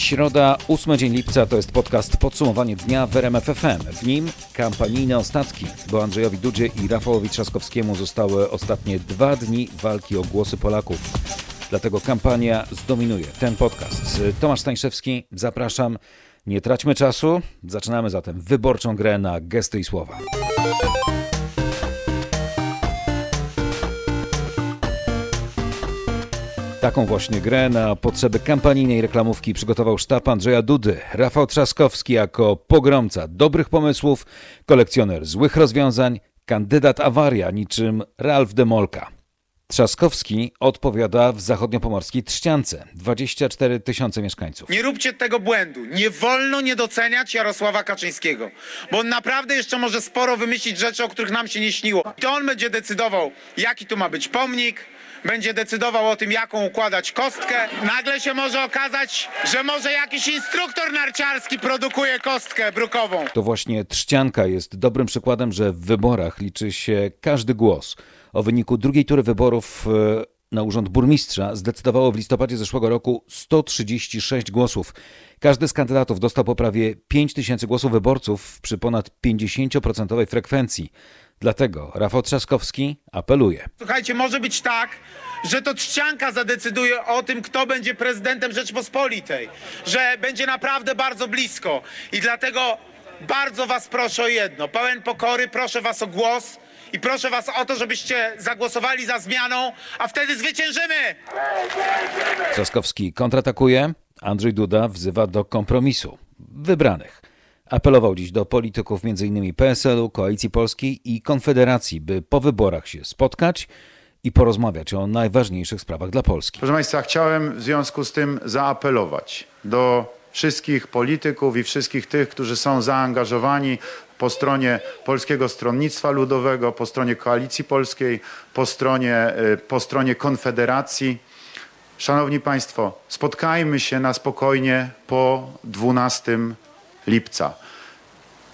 Środa, 8 dzień lipca to jest podcast Podsumowanie dnia w RMF FM. W nim kampanijne ostatki, bo Andrzejowi Dudzie i Rafałowi Trzaskowskiemu zostały ostatnie dwa dni walki o głosy Polaków. Dlatego kampania zdominuje ten podcast. Tomasz Stańszewski, zapraszam. Nie traćmy czasu. Zaczynamy zatem wyborczą grę na gesty i słowa. Taką właśnie grę na potrzeby kampanijnej reklamówki przygotował sztab Andrzeja Dudy. Rafał Trzaskowski jako pogromca dobrych pomysłów, kolekcjoner złych rozwiązań, kandydat awaria niczym Ralf Demolka. Trzaskowski odpowiada w zachodniopomorskiej Trzciance. 24 tysiące mieszkańców. Nie róbcie tego błędu. Nie wolno nie doceniać Jarosława Kaczyńskiego, bo on naprawdę jeszcze może sporo wymyślić rzeczy, o których nam się nie śniło. To on będzie decydował, jaki tu ma być pomnik, będzie decydował o tym, jaką układać kostkę. Nagle się może okazać, że może jakiś instruktor narciarski produkuje kostkę brukową. To właśnie Trzcianka jest dobrym przykładem, że w wyborach liczy się każdy głos. O wyniku drugiej tury wyborów e, na urząd burmistrza zdecydowało w listopadzie zeszłego roku 136 głosów. Każdy z kandydatów dostał po prawie 5 tysięcy głosów wyborców przy ponad 50% frekwencji. Dlatego Rafał Trzaskowski apeluje. Słuchajcie, może być tak, że to Trzcianka zadecyduje o tym, kto będzie prezydentem Rzeczpospolitej, że będzie naprawdę bardzo blisko. I dlatego bardzo was proszę o jedno, pełen pokory, proszę was o głos i proszę was o to, żebyście zagłosowali za zmianą, a wtedy zwyciężymy! Trzaskowski kontratakuje, Andrzej Duda wzywa do kompromisu. Wybranych. Apelował dziś do polityków m.in. PSL-u, Koalicji Polskiej i Konfederacji, by po wyborach się spotkać i porozmawiać o najważniejszych sprawach dla Polski. Proszę Państwa, chciałem w związku z tym zaapelować do wszystkich polityków i wszystkich tych, którzy są zaangażowani po stronie Polskiego Stronnictwa Ludowego, po stronie Koalicji Polskiej, po stronie, y, po stronie Konfederacji. Szanowni Państwo, spotkajmy się na spokojnie po 12 lipca.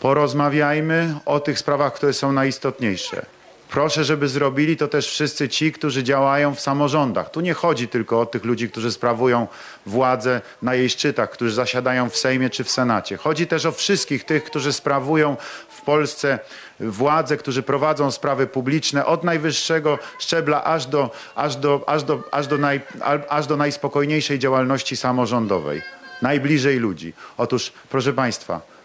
Porozmawiajmy o tych sprawach, które są najistotniejsze. Proszę, żeby zrobili to też wszyscy ci, którzy działają w samorządach. Tu nie chodzi tylko o tych ludzi, którzy sprawują władzę na jej szczytach, którzy zasiadają w Sejmie czy w Senacie. Chodzi też o wszystkich tych, którzy sprawują w Polsce władzę, którzy prowadzą sprawy publiczne od najwyższego szczebla aż do, aż do, aż do, aż do, naj, aż do najspokojniejszej działalności samorządowej. Najbliżej ludzi. Otóż, proszę Państwa,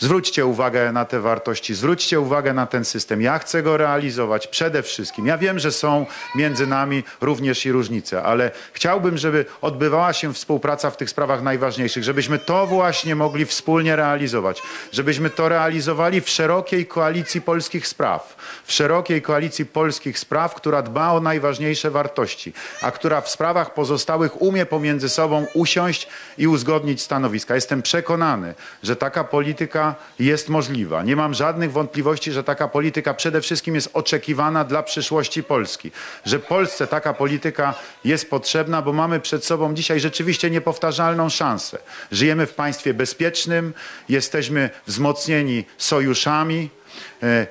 Zwróćcie uwagę na te wartości, zwróćcie uwagę na ten system. Ja chcę go realizować przede wszystkim. Ja wiem, że są między nami również i różnice, ale chciałbym, żeby odbywała się współpraca w tych sprawach najważniejszych, żebyśmy to właśnie mogli wspólnie realizować, żebyśmy to realizowali w szerokiej koalicji polskich spraw, w szerokiej koalicji polskich spraw, która dba o najważniejsze wartości, a która w sprawach pozostałych umie pomiędzy sobą usiąść i uzgodnić stanowiska. Jestem przekonany, że taka polityka jest możliwa. Nie mam żadnych wątpliwości, że taka polityka przede wszystkim jest oczekiwana dla przyszłości Polski. Że Polsce taka polityka jest potrzebna, bo mamy przed sobą dzisiaj rzeczywiście niepowtarzalną szansę. Żyjemy w państwie bezpiecznym, jesteśmy wzmocnieni sojuszami,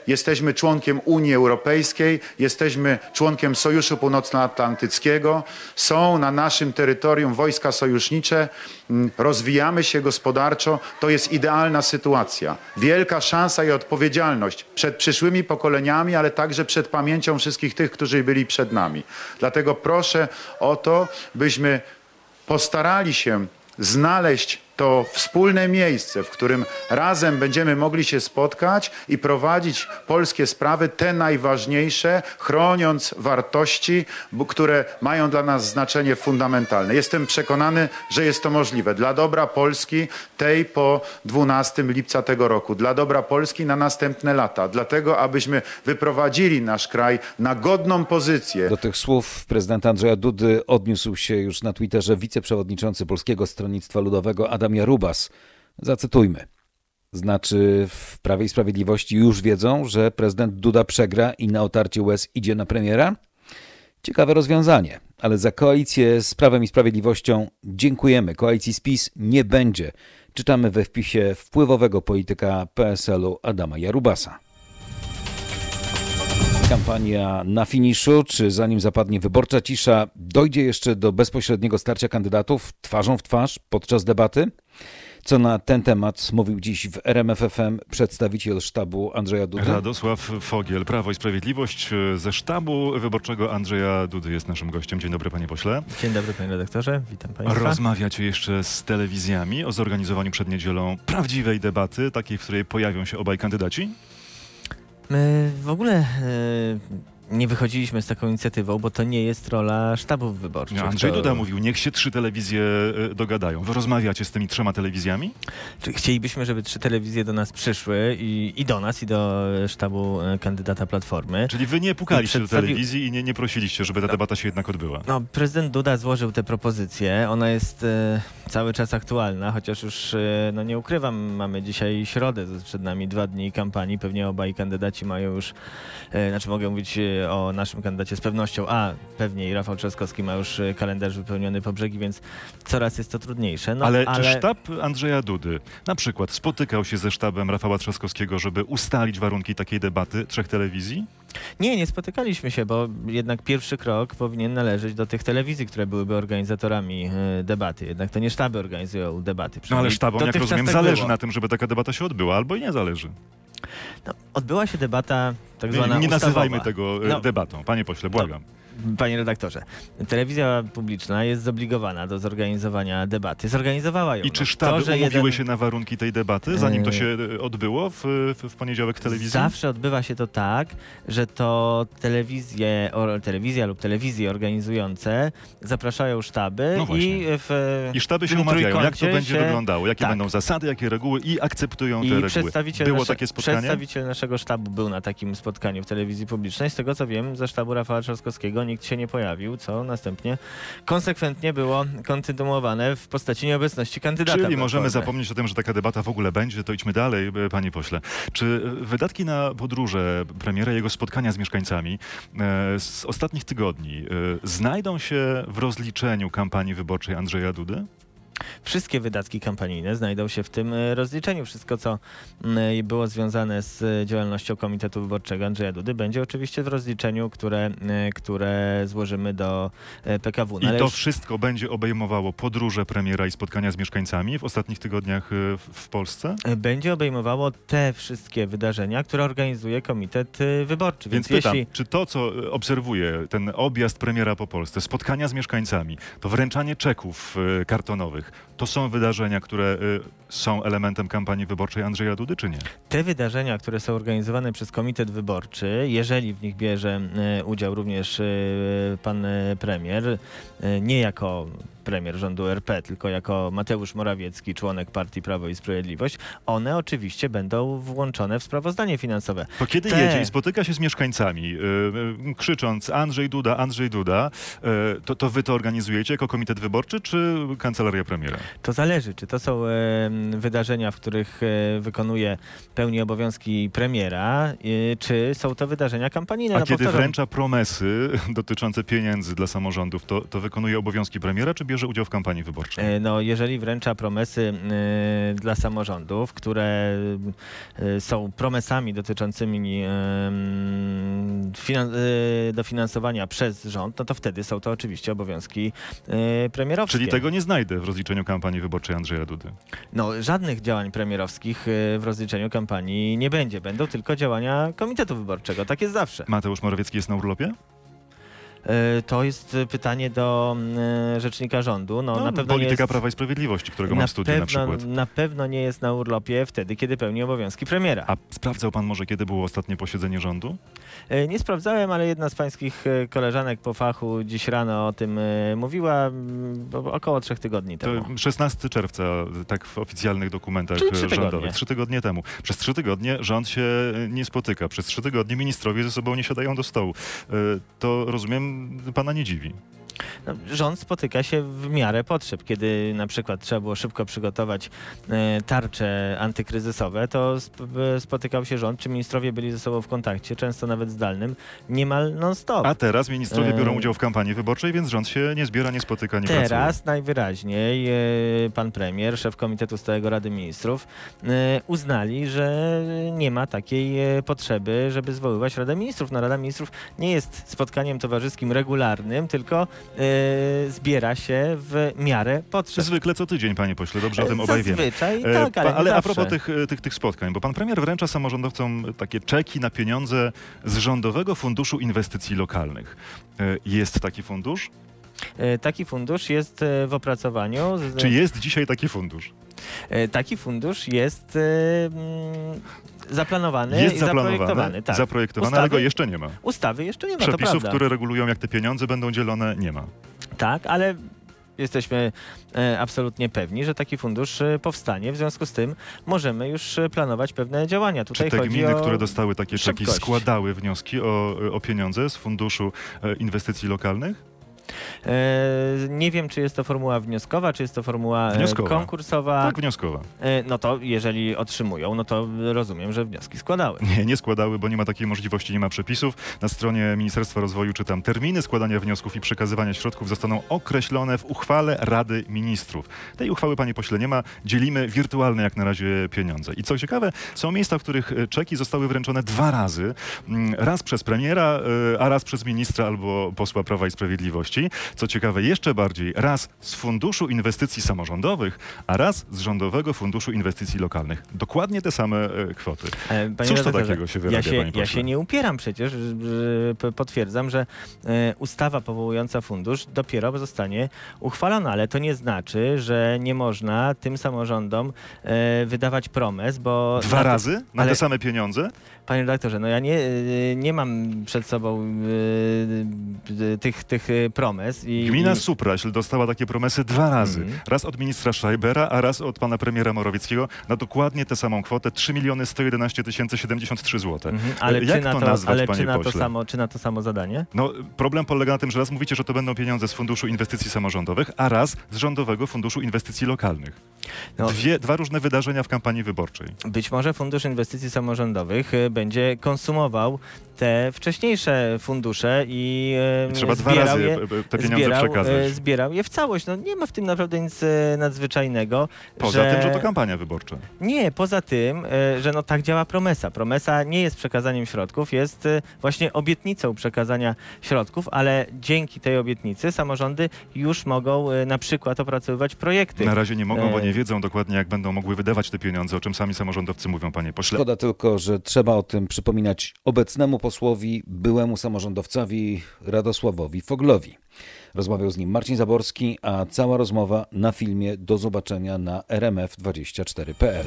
jesteśmy członkiem Unii Europejskiej, jesteśmy członkiem Sojuszu Północnoatlantyckiego, są na naszym terytorium wojska sojusznicze, rozwijamy się gospodarczo. To jest idealna sytuacja. Wielka szansa i odpowiedzialność przed przyszłymi pokoleniami, ale także przed pamięcią wszystkich tych, którzy byli przed nami. Dlatego proszę o to, byśmy postarali się znaleźć to wspólne miejsce, w którym razem będziemy mogli się spotkać i prowadzić polskie sprawy, te najważniejsze, chroniąc wartości, które mają dla nas znaczenie fundamentalne. Jestem przekonany, że jest to możliwe dla dobra Polski tej po 12 lipca tego roku, dla dobra Polski na następne lata, dlatego abyśmy wyprowadzili nasz kraj na godną pozycję. Do tych słów prezydenta Andrzeja Dudy odniósł się już na Twitterze wiceprzewodniczący Polskiego Stronnictwa Ludowego Adam Jarubas. Zacytujmy. Znaczy, w Prawie i Sprawiedliwości już wiedzą, że prezydent Duda przegra i na otarcie łez idzie na premiera? Ciekawe rozwiązanie, ale za koalicję z Prawem i Sprawiedliwością dziękujemy. Koalicji spis nie będzie. Czytamy we wpisie wpływowego polityka PSL-u Adama Jarubasa. Kampania na finiszu, czy zanim zapadnie wyborcza cisza, dojdzie jeszcze do bezpośredniego starcia kandydatów twarzą w twarz podczas debaty? Co na ten temat mówił dziś w RMFFM przedstawiciel sztabu Andrzeja Dudy. Radosław Fogiel, Prawo i Sprawiedliwość ze sztabu wyborczego Andrzeja Dudy jest naszym gościem. Dzień dobry panie pośle. Dzień dobry panie redaktorze, witam państwa. Rozmawiacie jeszcze z telewizjami o zorganizowaniu przed niedzielą prawdziwej debaty, takiej, w której pojawią się obaj kandydaci? My w ogóle e, nie wychodziliśmy z taką inicjatywą, bo to nie jest rola sztabów wyborczych. Andrzej to, Duda mówił, niech się trzy telewizje e, dogadają. Wy rozmawiacie z tymi trzema telewizjami? Chcielibyśmy, żeby trzy telewizje do nas przyszły i, i do nas, i do e, sztabu e, kandydata Platformy. Czyli wy nie pukaliście I do telewizji i nie, nie prosiliście, żeby ta debata się jednak odbyła. No, prezydent Duda złożył tę propozycję. Ona jest e, cały czas aktualna, chociaż już, e, no nie ukrywam, mamy dzisiaj środę, przed nami dwa dni kampanii. Pewnie obaj kandydaci mają już, e, znaczy mogę mówić o naszym kandydacie z pewnością, a pewnie i Rafał Trzaskowski ma już e, kalendarz wypełniony po brzegi, więc coraz jest to trudniejsze. No, ale, czy sztab Andrzeja Dudy na przykład spotykał się ze sztabem Rafała Trzaskowskiego, żeby ustalić warunki takiej debaty trzech telewizji? Nie, nie spotykaliśmy się, bo jednak pierwszy krok powinien należeć do tych telewizji, które byłyby organizatorami e, debaty. Jednak to nie sztaby organizują debaty. No ale sztabom, jak rozumiem, tak zależy było. na tym, żeby taka debata się odbyła, albo i nie zależy. No, odbyła się debata tak zwana Nie, nie nazywajmy tego e, No. debatą. Panie pośle, błagam. Panie redaktorze, telewizja publiczna jest zobligowana do zorganizowania debaty. Zorganizowała ją. I czy No, sztaby to, umówiły jeden- się na warunki tej debaty, zanim to Eee. się odbyło w, w, poniedziałek w telewizji? Zawsze odbywa się to tak, że to telewizje, o, telewizja lub telewizje organizujące zapraszają sztaby No i w I sztaby się umawiają, jak to będzie się- wyglądało, jakie tak. będą zasady, jakie reguły i akceptują te I reguły. przedstawiciel, Było nasze, takie spotkanie? przedstawiciel naszego sztabu był na takim spotkaniu w telewizji publicznej. Z tego co wiem, ze sztabu Rafała Trzaskowskiego nikt się nie pojawił, co następnie konsekwentnie było kontynuowane w postaci nieobecności kandydata. Czyli możemy zapomnieć o tym, że taka debata w ogóle będzie, to idźmy dalej, e, panie pośle. Czy e, wydatki na podróże premiera i jego spotkania z mieszkańcami e, z ostatnich tygodni e, znajdą się w rozliczeniu kampanii wyborczej Andrzeja Dudy? Wszystkie wydatki kampanijne znajdą się w tym e, rozliczeniu. Wszystko, co mm, było związane z e, działalnością Komitetu Wyborczego Andrzeja Dudy, będzie oczywiście w rozliczeniu, które, e, które złożymy do e, PKW. I ale to już- wszystko będzie obejmowało podróże premiera i spotkania z mieszkańcami w ostatnich tygodniach e, w, Polsce? e, będzie obejmowało te wszystkie wydarzenia, które organizuje Komitet e, Wyborczy. Więc Więc, pytam, jeśli czy to, co e, obserwuję, ten objazd premiera po Polsce, spotkania z mieszkańcami, to wręczanie czeków e, kartonowych, to są wydarzenia, które e, są elementem kampanii wyborczej Andrzeja Dudy, czy nie? te wydarzenia, które są organizowane przez Komitet Wyborczy, jeżeli w nich bierze e, udział również e, pan premier, nie jako premier rządu RP, tylko jako Mateusz Morawiecki, członek partii Prawo i Sprawiedliwość, one oczywiście będą włączone w sprawozdanie finansowe. To kiedy Te- jedzie i spotyka się z mieszkańcami, e, krzycząc Andrzej Duda, Andrzej Duda, e, to, to wy to organizujecie jako komitet wyborczy, czy kancelaria premiera? To zależy, czy to są e, wydarzenia, w których e, wykonuje pełni obowiązki premiera, czy są to wydarzenia kampanijne. A No, kiedy powtarzam, wręcza promesy dotyczące pieniędzy dla samorządów, to, to wykonuje obowiązki premiera, czy bierze udział w kampanii wyborczej? E, No, jeżeli wręcza promesy e, dla samorządów, które e, są promesami dotyczącymi mm, finan- dofinansowania przez rząd, no to wtedy są to oczywiście obowiązki premierowskie. Czyli tego nie znajdę w rozliczeniu kampanii wyborczej Andrzeja Dudy. No, żadnych działań premierowskich w rozliczeniu kampanii nie będzie. Będą tylko działania Komitetu Wyborczego. Tak jest zawsze. Mateusz Morawiecki jest na urlopie? E, To jest e, pytanie do mm, rzecznika rządu. No, No, na pewno polityka nie jest, Prawa i Sprawiedliwości, którego mam w studiu na pewno, przykład. na pewno nie jest na urlopie wtedy, kiedy pełni obowiązki premiera. A sprawdzał pan może, kiedy było ostatnie posiedzenie rządu? E, Nie sprawdzałem, ale jedna z pańskich e, koleżanek po fachu dziś rano o tym e, mówiła około trzech tygodni temu. To 16 czerwca, tak w oficjalnych dokumentach Czyli trzy e, rządowych. tygodnie. Trzy tygodnie temu. Przez trzy tygodnie rząd się e, nie spotyka. Przez trzy tygodnie ministrowie ze sobą nie siadają do stołu. E, To rozumiem, pana nie dziwi. No, rząd spotyka się w miarę potrzeb. Kiedy na przykład trzeba było szybko przygotować e, tarcze antykryzysowe, to e, spotykał się rząd, czy ministrowie byli ze sobą w kontakcie, często nawet zdalnym, niemal non-stop. A teraz ministrowie E, biorą udział w kampanii wyborczej, więc rząd się nie zbiera, nie spotyka, nie pracuje. Teraz najwyraźniej pan premier, szef Komitetu Stałego Rady Ministrów uznali, że nie ma takiej potrzeby, żeby zwoływać Radę Ministrów. No, Rada Ministrów nie jest spotkaniem towarzyskim regularnym, tylko e, zbiera się w miarę potrzeb. Zwykle co tydzień, panie pośle, dobrze o tym obaj wiemy. Zazwyczaj E, tak, ale, pa- ale a propos tych, e, tych, tych spotkań, bo pan premier wręcza samorządowcom takie czeki na pieniądze z Rządowego Funduszu Inwestycji Lokalnych. E, Jest taki fundusz? Taki fundusz jest w opracowaniu. Czy jest dzisiaj taki fundusz? Taki fundusz jest mm, zaplanowany Jest zaprojektowany. Tak. zaprojektowany ale Ustawy- go jeszcze nie ma. Ustawy jeszcze nie ma, Przepisów, które regulują, jak te pieniądze będą dzielone, nie ma. Tak, ale jesteśmy e, absolutnie pewni, że taki fundusz e, powstanie. W związku z tym możemy już e, planować pewne działania. Tutaj Czy te chodzi gminy, o... które dostały takie czeki, szybkość. składały wnioski o, o pieniądze z Funduszu e, Inwestycji Lokalnych? E, nie wiem, czy jest to formuła wnioskowa, czy jest to formuła e, Wnioskowa. konkursowa. Tak, wnioskowa. E, no to jeżeli otrzymują, no to rozumiem, że wnioski składały. Nie, nie składały, bo nie ma takiej możliwości, nie ma przepisów. Na stronie Ministerstwa Rozwoju czytam, terminy składania wniosków i przekazywania środków zostaną określone w uchwale Rady Ministrów. Tej uchwały, panie pośle, nie ma. Dzielimy wirtualne jak na razie pieniądze. I co ciekawe, są miejsca, w których czeki zostały wręczone dwa razy. Mm, Raz przez premiera, a raz przez ministra albo posła Prawa i Sprawiedliwości. Co ciekawe, jeszcze bardziej, raz z Funduszu Inwestycji Samorządowych, a raz z Rządowego Funduszu Inwestycji Lokalnych. Dokładnie te same e, kwoty. E, Panie Cóż to takiego się wyrabia, ja się, ja się nie upieram przecież, potwierdzam, że e, ustawa powołująca fundusz dopiero zostanie uchwalona, ale to nie znaczy, że nie można tym samorządom wydawać promes, bo... Dwa na te- razy na ale- te same pieniądze? Panie redaktorze, no ja nie, nie mam przed sobą tych, tych e, I, Gmina i, Supraśl dostała takie promesy dwa razy. Mhm. Raz od ministra Schreibera, a raz od pana premiera Morawieckiego na dokładnie tę samą kwotę 3 miliony 111 tysięcy 73 zł. Mhm, ale Jak czy na to to, nazwać, ale czy na to, pośle? samo, czy na to samo zadanie? No, problem polega na tym, że raz mówicie, że to będą pieniądze z Funduszu Inwestycji Samorządowych, a raz z Rządowego Funduszu Inwestycji Lokalnych. No, Dwie, dwa różne wydarzenia w kampanii wyborczej. Być może Fundusz Inwestycji Samorządowych e, będzie konsumował te wcześniejsze fundusze i e, I trzeba dwa razy je, e, e, te pieniądze zbierał, e, zbierał je w całość. No, nie ma w tym naprawdę nic e, nadzwyczajnego. Poza że... tym, że to kampania wyborcza. Nie, poza tym, e, że no tak działa promesa. Promesa nie jest przekazaniem środków, jest właśnie obietnicą przekazania środków, ale dzięki tej obietnicy samorządy już mogą na przykład opracowywać projekty. Na razie nie mogą, bo nie wiedzą dokładnie, jak będą mogły wydawać te pieniądze, o czym sami samorządowcy mówią, panie pośle. Szkoda tylko, że trzeba o tym przypominać obecnemu posłowi, byłemu samorządowcowi Radosławowi Foglowi. Rozmawiał z nim Marcin Zaborski, a cała rozmowa na filmie do zobaczenia na rmf24.pl.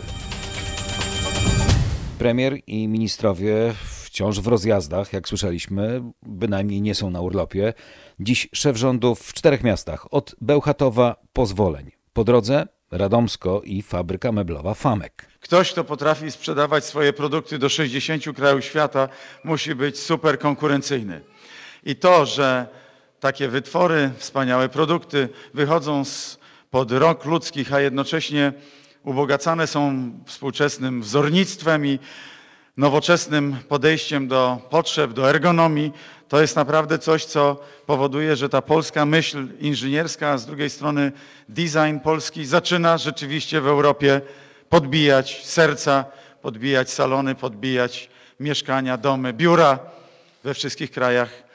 Premier i ministrowie wciąż w rozjazdach, jak słyszeliśmy, bynajmniej nie są na urlopie. Dziś szef rządu w czterech miastach, od Bełchatowa po Zwoleń. Po drodze Radomsko i fabryka meblowa Famek. Ktoś, kto potrafi sprzedawać swoje produkty do 60 krajów świata, musi być super konkurencyjny. I to, że takie wytwory, wspaniałe produkty wychodzą z pod rąk ludzkich, a jednocześnie ubogacane są współczesnym wzornictwem i nowoczesnym podejściem do potrzeb, do ergonomii, to jest naprawdę coś, co powoduje, że ta polska myśl inżynierska, a z drugiej strony design polski zaczyna rzeczywiście w Europie podbijać serca, podbijać salony, podbijać mieszkania, domy, biura we wszystkich krajach,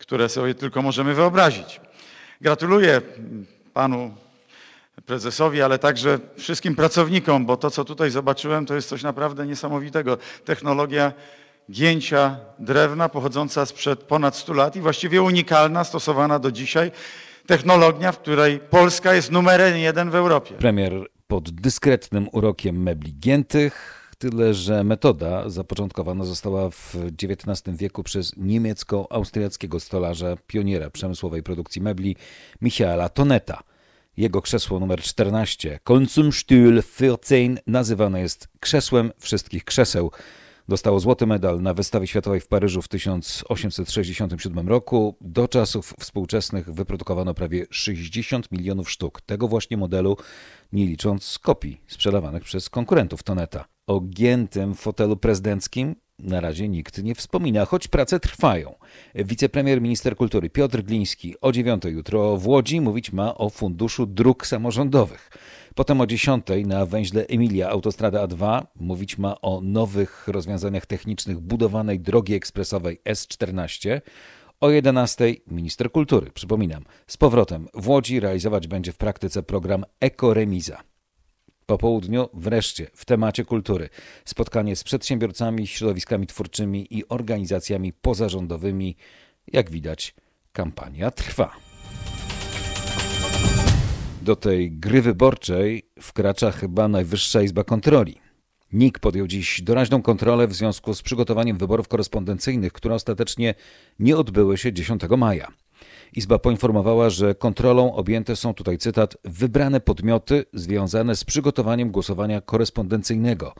które sobie tylko możemy wyobrazić. Gratuluję panu prezesowi, ale także wszystkim pracownikom, bo to, co tutaj zobaczyłem, to jest coś naprawdę niesamowitego. Technologia gięcia drewna pochodząca sprzed ponad 100 lat i właściwie unikalna, stosowana do dzisiaj technologia, w której Polska jest numerem jeden w Europie. Premier pod dyskretnym urokiem mebli giętych, tyle że metoda zapoczątkowana została w XIX wieku przez niemiecko-austriackiego stolarza, pioniera przemysłowej produkcji mebli Michaela Toneta. Jego krzesło numer 14, Konsumstuhl 14, nazywane jest krzesłem wszystkich krzeseł. Dostało złoty medal na wystawie światowej w Paryżu w 1867 roku. Do czasów współczesnych wyprodukowano prawie 60 milionów sztuk tego właśnie modelu, nie licząc kopii sprzedawanych przez konkurentów Toneta. O giętym fotelu prezydenckim na razie nikt nie wspomina, choć prace trwają. Wicepremier minister kultury Piotr Gliński o 9 jutro w Łodzi mówić ma o funduszu dróg samorządowych. Potem o 10 na węźle Emilia Autostrada A2 mówić ma o nowych rozwiązaniach technicznych budowanej drogi ekspresowej S14. O 11 minister kultury, przypominam, z powrotem w Łodzi realizować będzie w praktyce program Ekoremiza. Po południu wreszcie w temacie kultury spotkanie z przedsiębiorcami, środowiskami twórczymi i organizacjami pozarządowymi. Jak widać, kampania trwa. Do tej gry wyborczej wkracza chyba Najwyższa Izba Kontroli. NIK podjął dziś doraźną kontrolę w związku z przygotowaniem wyborów korespondencyjnych, które ostatecznie nie odbyły się 10 maja. Izba poinformowała, że kontrolą objęte są tutaj cytat wybrane podmioty związane z przygotowaniem głosowania korespondencyjnego.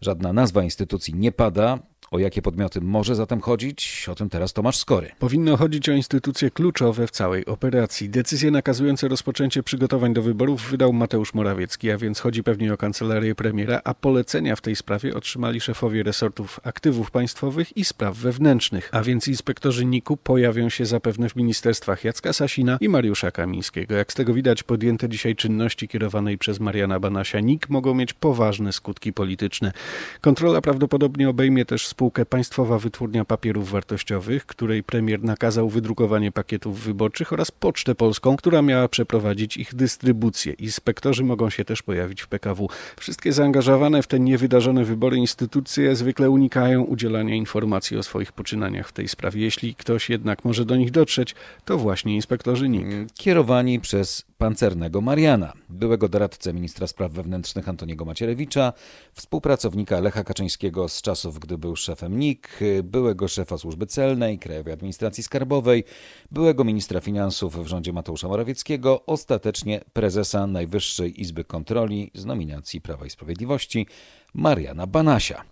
Żadna nazwa instytucji nie pada, o jakie podmioty może zatem chodzić? O tym teraz Tomasz Skory. Powinno chodzić o instytucje kluczowe w całej operacji. Decyzje nakazujące rozpoczęcie przygotowań do wyborów wydał Mateusz Morawiecki, a więc chodzi pewnie o kancelarię premiera, a polecenia w tej sprawie otrzymali szefowie resortów aktywów państwowych i spraw wewnętrznych, a więc inspektorzy NIK-u pojawią się zapewne w ministerstwach Jacka Sasina i Mariusza Kamińskiego. Jak z tego widać, podjęte dzisiaj czynności kierowanej przez Mariana Banasia NIK mogą mieć poważne skutki polityczne. Kontrola prawdopodobnie obejmie też spółkę spółkę Państwowa Wytwórnia Papierów Wartościowych, której premier nakazał wydrukowanie pakietów wyborczych oraz Pocztę Polską, która miała przeprowadzić ich dystrybucję. Inspektorzy mogą się też pojawić w PKW. Wszystkie zaangażowane w te niewydarzone wybory instytucje zwykle unikają udzielania informacji o swoich poczynaniach w tej sprawie. Jeśli ktoś jednak może do nich dotrzeć, to właśnie inspektorzy NIK. Kierowani przez pancernego Mariana, byłego doradcę ministra spraw wewnętrznych Antoniego Macierewicza, współpracownika Lecha Kaczyńskiego z czasów, gdy był szefem NIK, byłego szefa służby celnej, Krajowej Administracji Skarbowej, byłego ministra finansów w rządzie Mateusza Morawieckiego, ostatecznie prezesa Najwyższej Izby Kontroli z nominacji Prawa i Sprawiedliwości Mariana Banasia.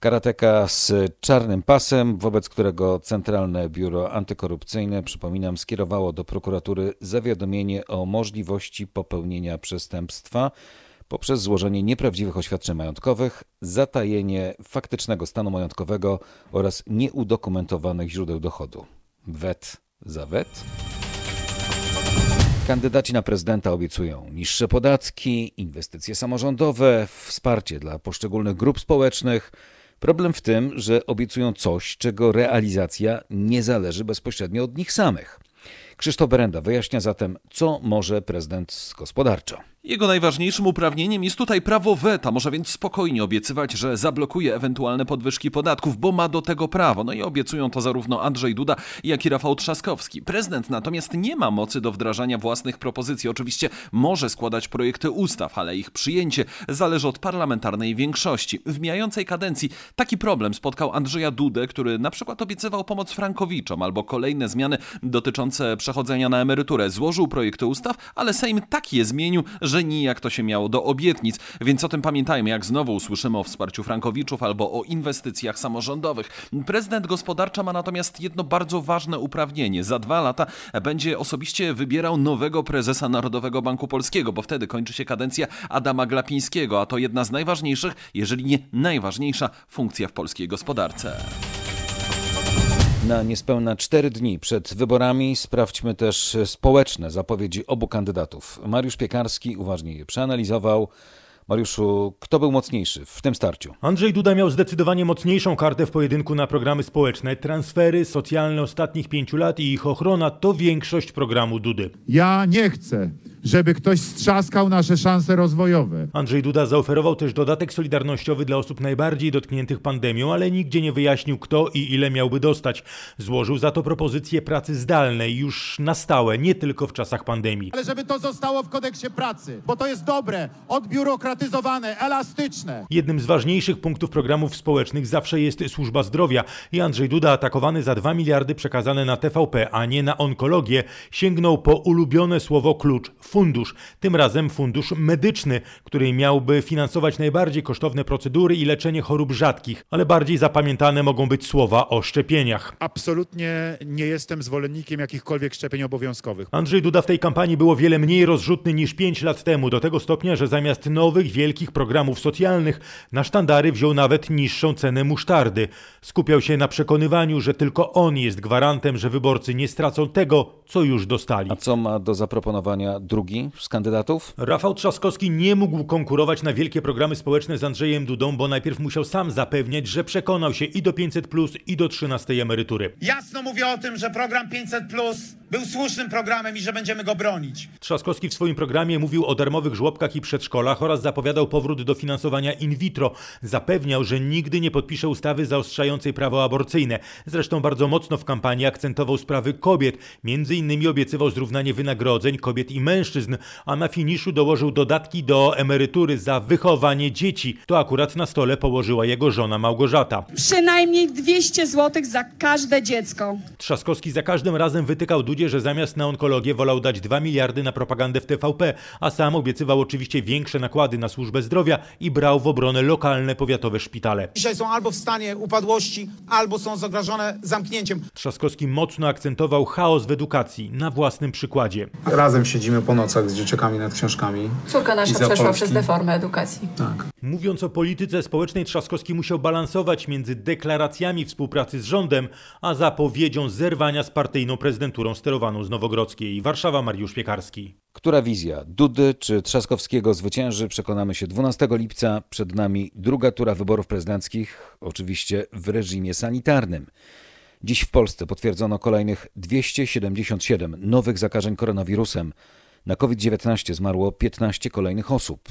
Karateka z czarnym pasem, wobec którego Centralne Biuro Antykorupcyjne, przypominam, skierowało do prokuratury zawiadomienie o możliwości popełnienia przestępstwa poprzez złożenie nieprawdziwych oświadczeń majątkowych, zatajenie faktycznego stanu majątkowego oraz nieudokumentowanych źródeł dochodu. Wet za wet. Kandydaci na prezydenta obiecują niższe podatki, inwestycje samorządowe, wsparcie dla poszczególnych grup społecznych. Problem w tym, że obiecują coś, czego realizacja nie zależy bezpośrednio od nich samych. Krzysztof Berenda wyjaśnia zatem, co może prezydent gospodarczo. Jego najważniejszym uprawnieniem jest tutaj prawo weta, może więc spokojnie obiecywać, że zablokuje ewentualne podwyżki podatków, bo ma do tego prawo. No i obiecują to zarówno Andrzej Duda, jak i Rafał Trzaskowski. Prezydent natomiast nie ma mocy do wdrażania własnych propozycji. Oczywiście może składać projekty ustaw, ale ich przyjęcie zależy od parlamentarnej większości. W mijającej kadencji taki problem spotkał Andrzeja Dudę, który na przykład obiecywał pomoc Frankowiczom albo kolejne zmiany dotyczące przechodzenia na emeryturę. Złożył projekty ustaw, ale Sejm tak je zmienił, że że nijak to się miało do obietnic. Więc o tym pamiętajmy, jak znowu usłyszymy o wsparciu Frankowiczów albo o inwestycjach samorządowych. Prezydent gospodarcza ma natomiast jedno bardzo ważne uprawnienie. Za dwa lata będzie osobiście wybierał nowego prezesa Narodowego Banku Polskiego, bo wtedy kończy się kadencja Adama Glapińskiego, a to jedna z najważniejszych, jeżeli nie najważniejsza funkcja w polskiej gospodarce. Na niespełna cztery dni przed wyborami sprawdźmy też społeczne zapowiedzi obu kandydatów. Mariusz Piekarski uważnie je przeanalizował. Mariuszu, kto był mocniejszy w tym starciu? Andrzej Duda miał zdecydowanie mocniejszą kartę w pojedynku na programy społeczne. Transfery socjalne ostatnich pięciu lat i ich ochrona to większość programu Dudy. Ja nie chcę, żeby ktoś strzaskał nasze szanse rozwojowe. Andrzej Duda zaoferował też dodatek solidarnościowy dla osób najbardziej dotkniętych pandemią, ale nigdzie nie wyjaśnił kto i ile miałby dostać. Złożył za to propozycję pracy zdalnej już na stałe, nie tylko w czasach pandemii. Ale żeby to zostało w kodeksie pracy, bo to jest dobre, odbiurokratyzowane, elastyczne. Jednym z ważniejszych punktów programów społecznych zawsze jest służba zdrowia i Andrzej Duda atakowany za 2 miliardy przekazane na TVP, a nie na onkologię, sięgnął po ulubione słowo klucz fundusz. Tym razem fundusz medyczny, który miałby finansować najbardziej kosztowne procedury i leczenie chorób rzadkich, ale bardziej zapamiętane mogą być słowa o szczepieniach. Absolutnie nie jestem zwolennikiem jakichkolwiek szczepień obowiązkowych. Andrzej Duda w tej kampanii było wiele mniej rozrzutny niż 5 lat temu, do tego stopnia, że zamiast nowych, wielkich programów socjalnych na sztandary wziął nawet niższą cenę musztardy. Skupiał się na przekonywaniu, że tylko on jest gwarantem, że wyborcy nie stracą tego, co już dostali. A co ma do zaproponowania drugi z kandydatów? Rafał Trzaskowski nie mógł konkurować na wielkie programy społeczne z Andrzejem Dudą, bo najpierw musiał sam zapewniać, że przekonał się i do 500 plus, i do 13 emerytury. Jasno mówię o tym, że program 500 Plus był słusznym programem i że będziemy go bronić. Trzaskowski w swoim programie mówił o darmowych żłobkach i przedszkolach oraz zapowiadał powrót do finansowania in vitro. Zapewniał, że nigdy nie podpisze ustawy zaostrzającej prawo aborcyjne. Zresztą bardzo mocno w kampanii akcentował sprawy kobiet. Między innymi obiecywał zrównanie wynagrodzeń kobiet i mężczyzn, a na finiszu dołożył dodatki do emerytury za wychowanie dzieci. To akurat na stole położyła jego żona Małgorzata. Przynajmniej 200 zł za każde dziecko. Trzaskowski za każdym razem wytykał Dudzie, że zamiast na onkologię wolał dać 2 miliardy na propagandę w TVP, a sam obiecywał oczywiście większe nakłady na służbę zdrowia i brał w obronę lokalne powiatowe szpitale. Dzisiaj są albo w stanie upadłości, albo są zagrożone zamknięciem. Trzaskowski mocno akcentował chaos w edukacji na własnym przykładzie. Razem siedzimy po nocach z dzieciakami nad książkami. Córka nasza za przeszła Polski. przez deformę edukacji. Tak. Mówiąc o polityce społecznej, Trzaskowski musiał balansować między deklaracjami współpracy z rządem, a zapowiedzią zerwania z partyjną prezydenturą sterowaną z Nowogrodzkiej. Warszawa, Mariusz Piekarski. Która wizja Dudy czy Trzaskowskiego zwycięży, przekonamy się 12 lipca. Przed nami druga tura wyborów prezydenckich, oczywiście w reżimie sanitarnym. Dziś w Polsce potwierdzono kolejnych 277 nowych zakażeń koronawirusem. Na COVID-19 zmarło 15 kolejnych osób.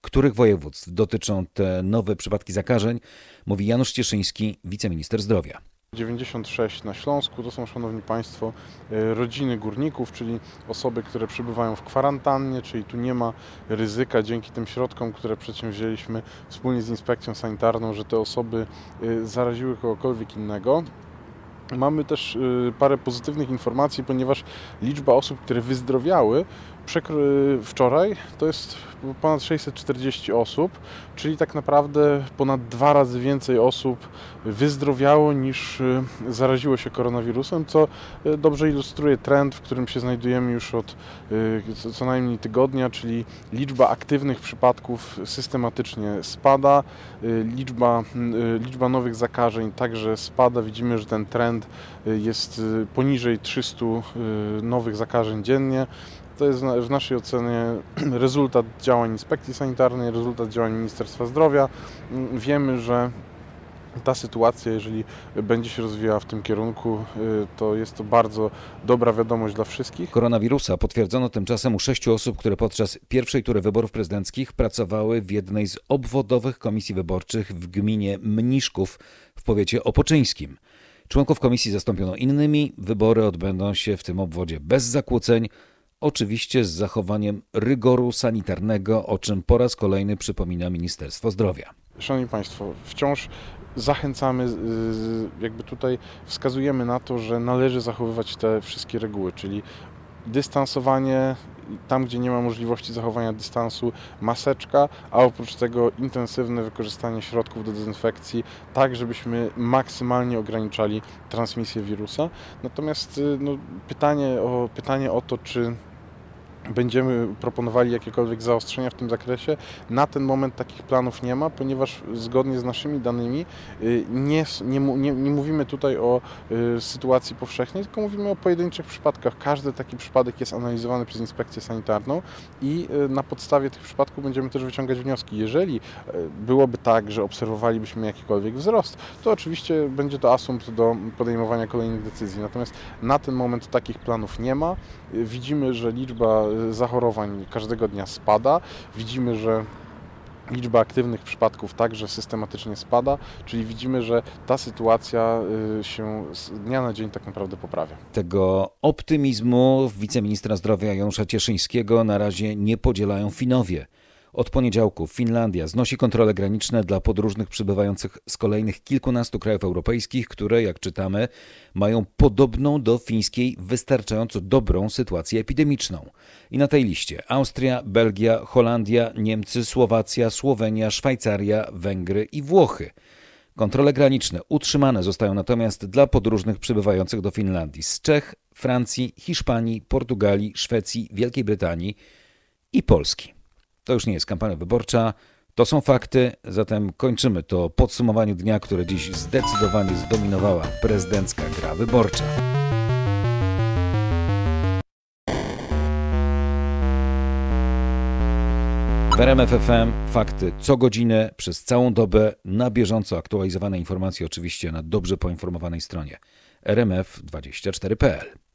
Których województw dotyczą te nowe przypadki zakażeń, mówi Janusz Cieszyński, wiceminister zdrowia. 96 na Śląsku to są, Szanowni Państwo, e, rodziny górników, czyli osoby, które przebywają w kwarantannie, czyli tu nie ma ryzyka dzięki tym środkom, które przedsięwzięliśmy wspólnie z inspekcją sanitarną, że te osoby e, zaraziły kogokolwiek innego. Mamy też y, parę pozytywnych informacji, ponieważ liczba osób, które wyzdrowiały wczoraj to jest ponad 640 osób, czyli tak naprawdę ponad dwa razy więcej osób wyzdrowiało niż y, zaraziło się koronawirusem, co y, dobrze ilustruje trend, w którym się znajdujemy już od y, co- najmniej tygodnia, czyli liczba aktywnych przypadków systematycznie spada, liczba, liczba nowych zakażeń także spada. Widzimy, że ten trend jest poniżej 300 y, nowych zakażeń dziennie. To jest w naszej ocenie rezultat działań inspekcji sanitarnej, rezultat działań Ministerstwa Zdrowia. Mm, Wiemy, że ta sytuacja, jeżeli będzie się rozwijała w tym kierunku, y, to jest to bardzo dobra wiadomość dla wszystkich. Koronawirusa potwierdzono tymczasem u sześciu osób, które podczas pierwszej tury wyborów prezydenckich pracowały w jednej z obwodowych komisji wyborczych w gminie Mniszków w powiecie opoczyńskim. Członków komisji zastąpiono innymi. Wybory odbędą się w tym obwodzie bez zakłóceń, oczywiście z zachowaniem rygoru sanitarnego, o czym po raz kolejny przypomina Ministerstwo Zdrowia. Szanowni Państwo, wciąż zachęcamy, jakby tutaj wskazujemy na to, że należy zachowywać te wszystkie reguły, czyli dystansowanie tam, gdzie nie ma możliwości zachowania dystansu, maseczka, a oprócz tego intensywne wykorzystanie środków do dezynfekcji, tak żebyśmy maksymalnie ograniczali transmisję wirusa. Natomiast y, no, pytanie, o, pytanie o to, czy będziemy proponowali jakiekolwiek zaostrzenia w tym zakresie. Na ten moment takich planów nie ma, ponieważ zgodnie z naszymi danymi y, nie, nie, nie, nie mówimy tutaj o y, sytuacji powszechnej, tylko mówimy o pojedynczych przypadkach. Każdy taki przypadek jest analizowany przez inspekcję sanitarną i y, na podstawie tych przypadków będziemy też wyciągać wnioski. Jeżeli byłoby tak, że obserwowalibyśmy jakikolwiek wzrost, to oczywiście będzie to asumpt do podejmowania kolejnych decyzji. Natomiast na ten moment takich planów nie ma. Widzimy, że liczba zachorowań każdego dnia spada. Widzimy, że liczba aktywnych przypadków także systematycznie spada, czyli widzimy, że ta sytuacja y, się z dnia na dzień tak naprawdę poprawia. Tego optymizmu wiceministra zdrowia Janusza Cieszyńskiego na razie nie podzielają Finowie. Od poniedziałku Finlandia znosi kontrole graniczne dla podróżnych przybywających z kolejnych kilkunastu krajów europejskich, które, jak czytamy, mają podobną do fińskiej wystarczająco dobrą sytuację epidemiczną. I na tej liście Austria, Belgia, Holandia, Niemcy, Słowacja, Słowenia, Szwajcaria, Węgry i Włochy. Kontrole graniczne utrzymane zostają natomiast dla podróżnych przybywających do Finlandii z Czech, Francji, Hiszpanii, Portugalii, Szwecji, Wielkiej Brytanii i Polski. To już nie jest kampania wyborcza, to są fakty, zatem kończymy to podsumowanie dnia, które dziś zdecydowanie zdominowała prezydencka gra wyborcza. W RMF FM fakty co godzinę, przez całą dobę, na bieżąco aktualizowane informacje oczywiście na dobrze poinformowanej stronie rmf24.pl.